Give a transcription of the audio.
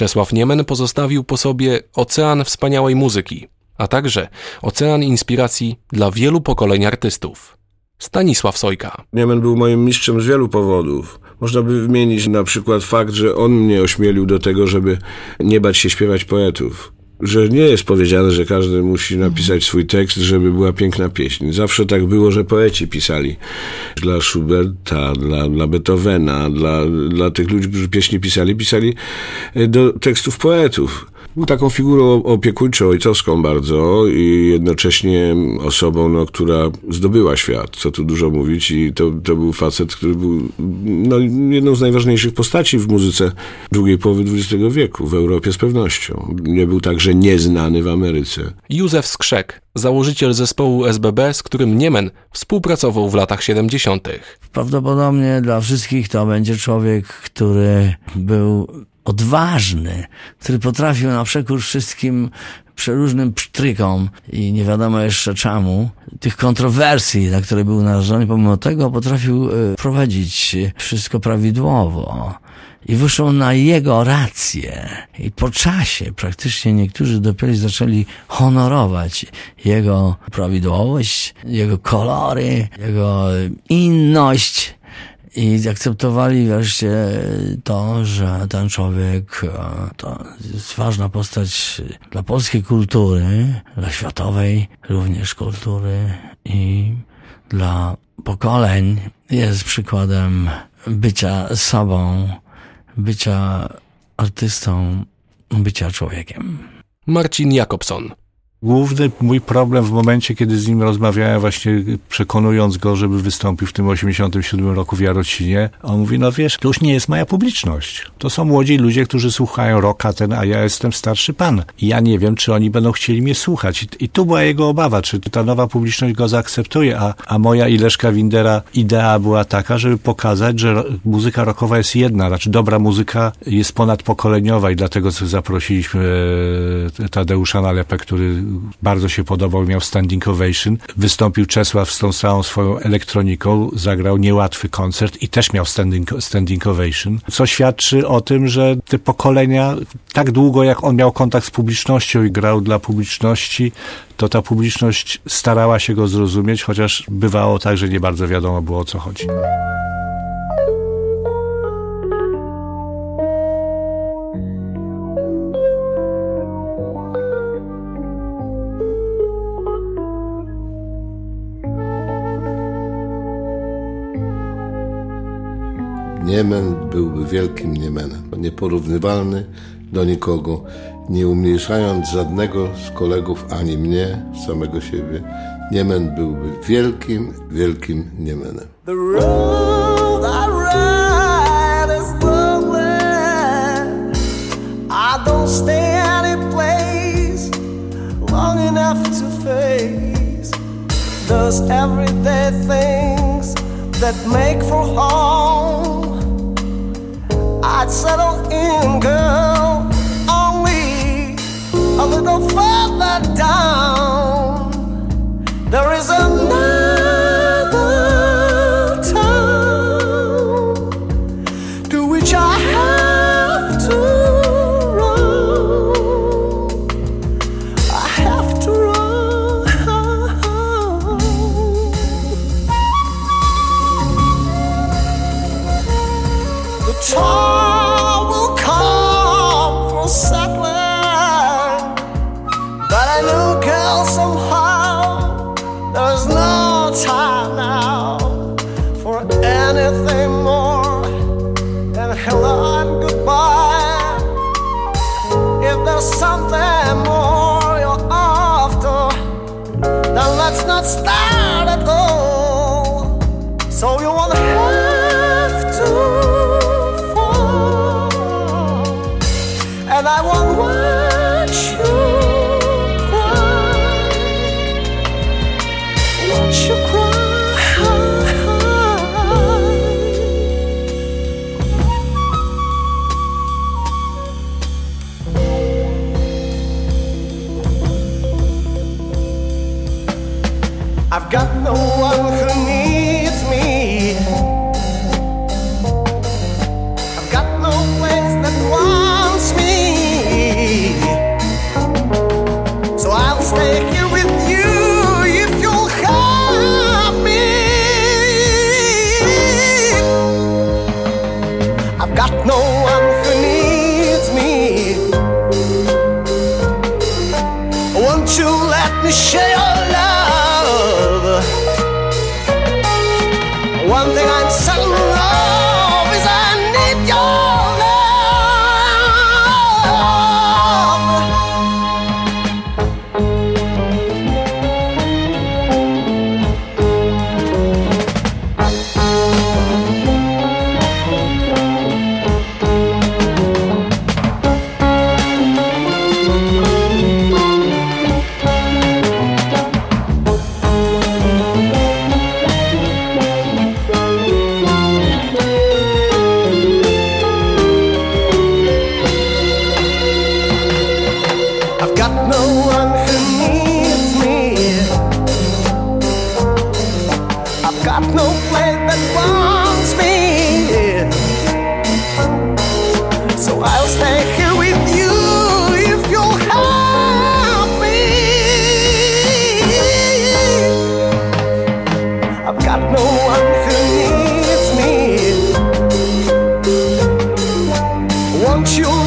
Czesław Niemen pozostawił po sobie ocean wspaniałej muzyki, a także ocean inspiracji dla wielu pokoleń artystów. Stanisław Sojka. Niemen był moim mistrzem z wielu powodów. Można by wymienić na przykład fakt, że on mnie ośmielił do tego, żeby nie bać się śpiewać poetów że nie jest powiedziane, że każdy musi napisać swój tekst, żeby była piękna pieśń. Zawsze tak było, że poeci pisali dla Schuberta, dla, dla Beethovena, dla, dla tych ludzi, którzy pieśni pisali, pisali do tekstów poetów. Był taką figurą opiekuńczą, ojcowską bardzo i jednocześnie osobą, no, która zdobyła świat, co tu dużo mówić i to, to był facet, który był no, jedną z najważniejszych postaci w muzyce drugiej połowy XX wieku, w Europie z pewnością. Nie był także nieznany w Ameryce. Józef Skrzek, założyciel zespołu SBB, z którym Niemen współpracował w latach 70. Prawdopodobnie dla wszystkich to będzie człowiek, który był odważny, który potrafił na przekór wszystkim przeróżnym psztrykom i nie wiadomo jeszcze czemu, tych kontrowersji, na które był narażony, pomimo tego potrafił e, prowadzić wszystko prawidłowo. I wyszło na jego rację. I po czasie praktycznie niektórzy dopiero zaczęli honorować jego prawidłowość, jego kolory, jego inność i zaakceptowali wreszcie to, że ten człowiek e, to jest ważna postać dla polskiej kultury, dla światowej również kultury i dla pokoleń jest przykładem bycia sobą, bycia artystą, bycia człowiekiem. Marcin Jakobson Główny mój problem w momencie, kiedy z nim rozmawiałem, właśnie przekonując go, żeby wystąpił w tym 87 roku w Jarocinie, on mówi, no wiesz, to już nie jest moja publiczność. To są młodzi ludzie, którzy słuchają rocka ten, a ja jestem starszy pan. I ja nie wiem, czy oni będą chcieli mnie słuchać. I, i tu była jego obawa, czy ta nowa publiczność go zaakceptuje, a, a moja Ileszka Windera idea była taka, żeby pokazać, że muzyka rockowa jest jedna, znaczy dobra muzyka jest ponadpokoleniowa i dlatego zaprosiliśmy e, Tadeusza Nalepę, który bardzo się podobał, miał standing ovation. Wystąpił Czesław z tą całą swoją elektroniką, zagrał niełatwy koncert i też miał standing, standing ovation, co świadczy o tym, że te pokolenia, tak długo jak on miał kontakt z publicznością i grał dla publiczności, to ta publiczność starała się go zrozumieć, chociaż bywało tak, że nie bardzo wiadomo było o co chodzi. Niemen byłby wielkim Niemenem, nieporównywalny do nikogo, nie umniejszając żadnego z kolegów ani mnie, samego siebie. Niemen byłby wielkim, wielkim Niemenem. settle in, girl. Only a little further down, there is another town to which I have to run. I have to run. The town. Place long enough to face those everyday things that make for home. I'd settle in, girl, only a little further down. There is a I've got no one who needs me. I've got no place that wants me. So I'll stay here with you if you'll have me. I've got no one. something I'm so one who needs me. I've got no plan that wants me. So I'll stay here with you if you'll me. I've got no one who needs me. Won't you?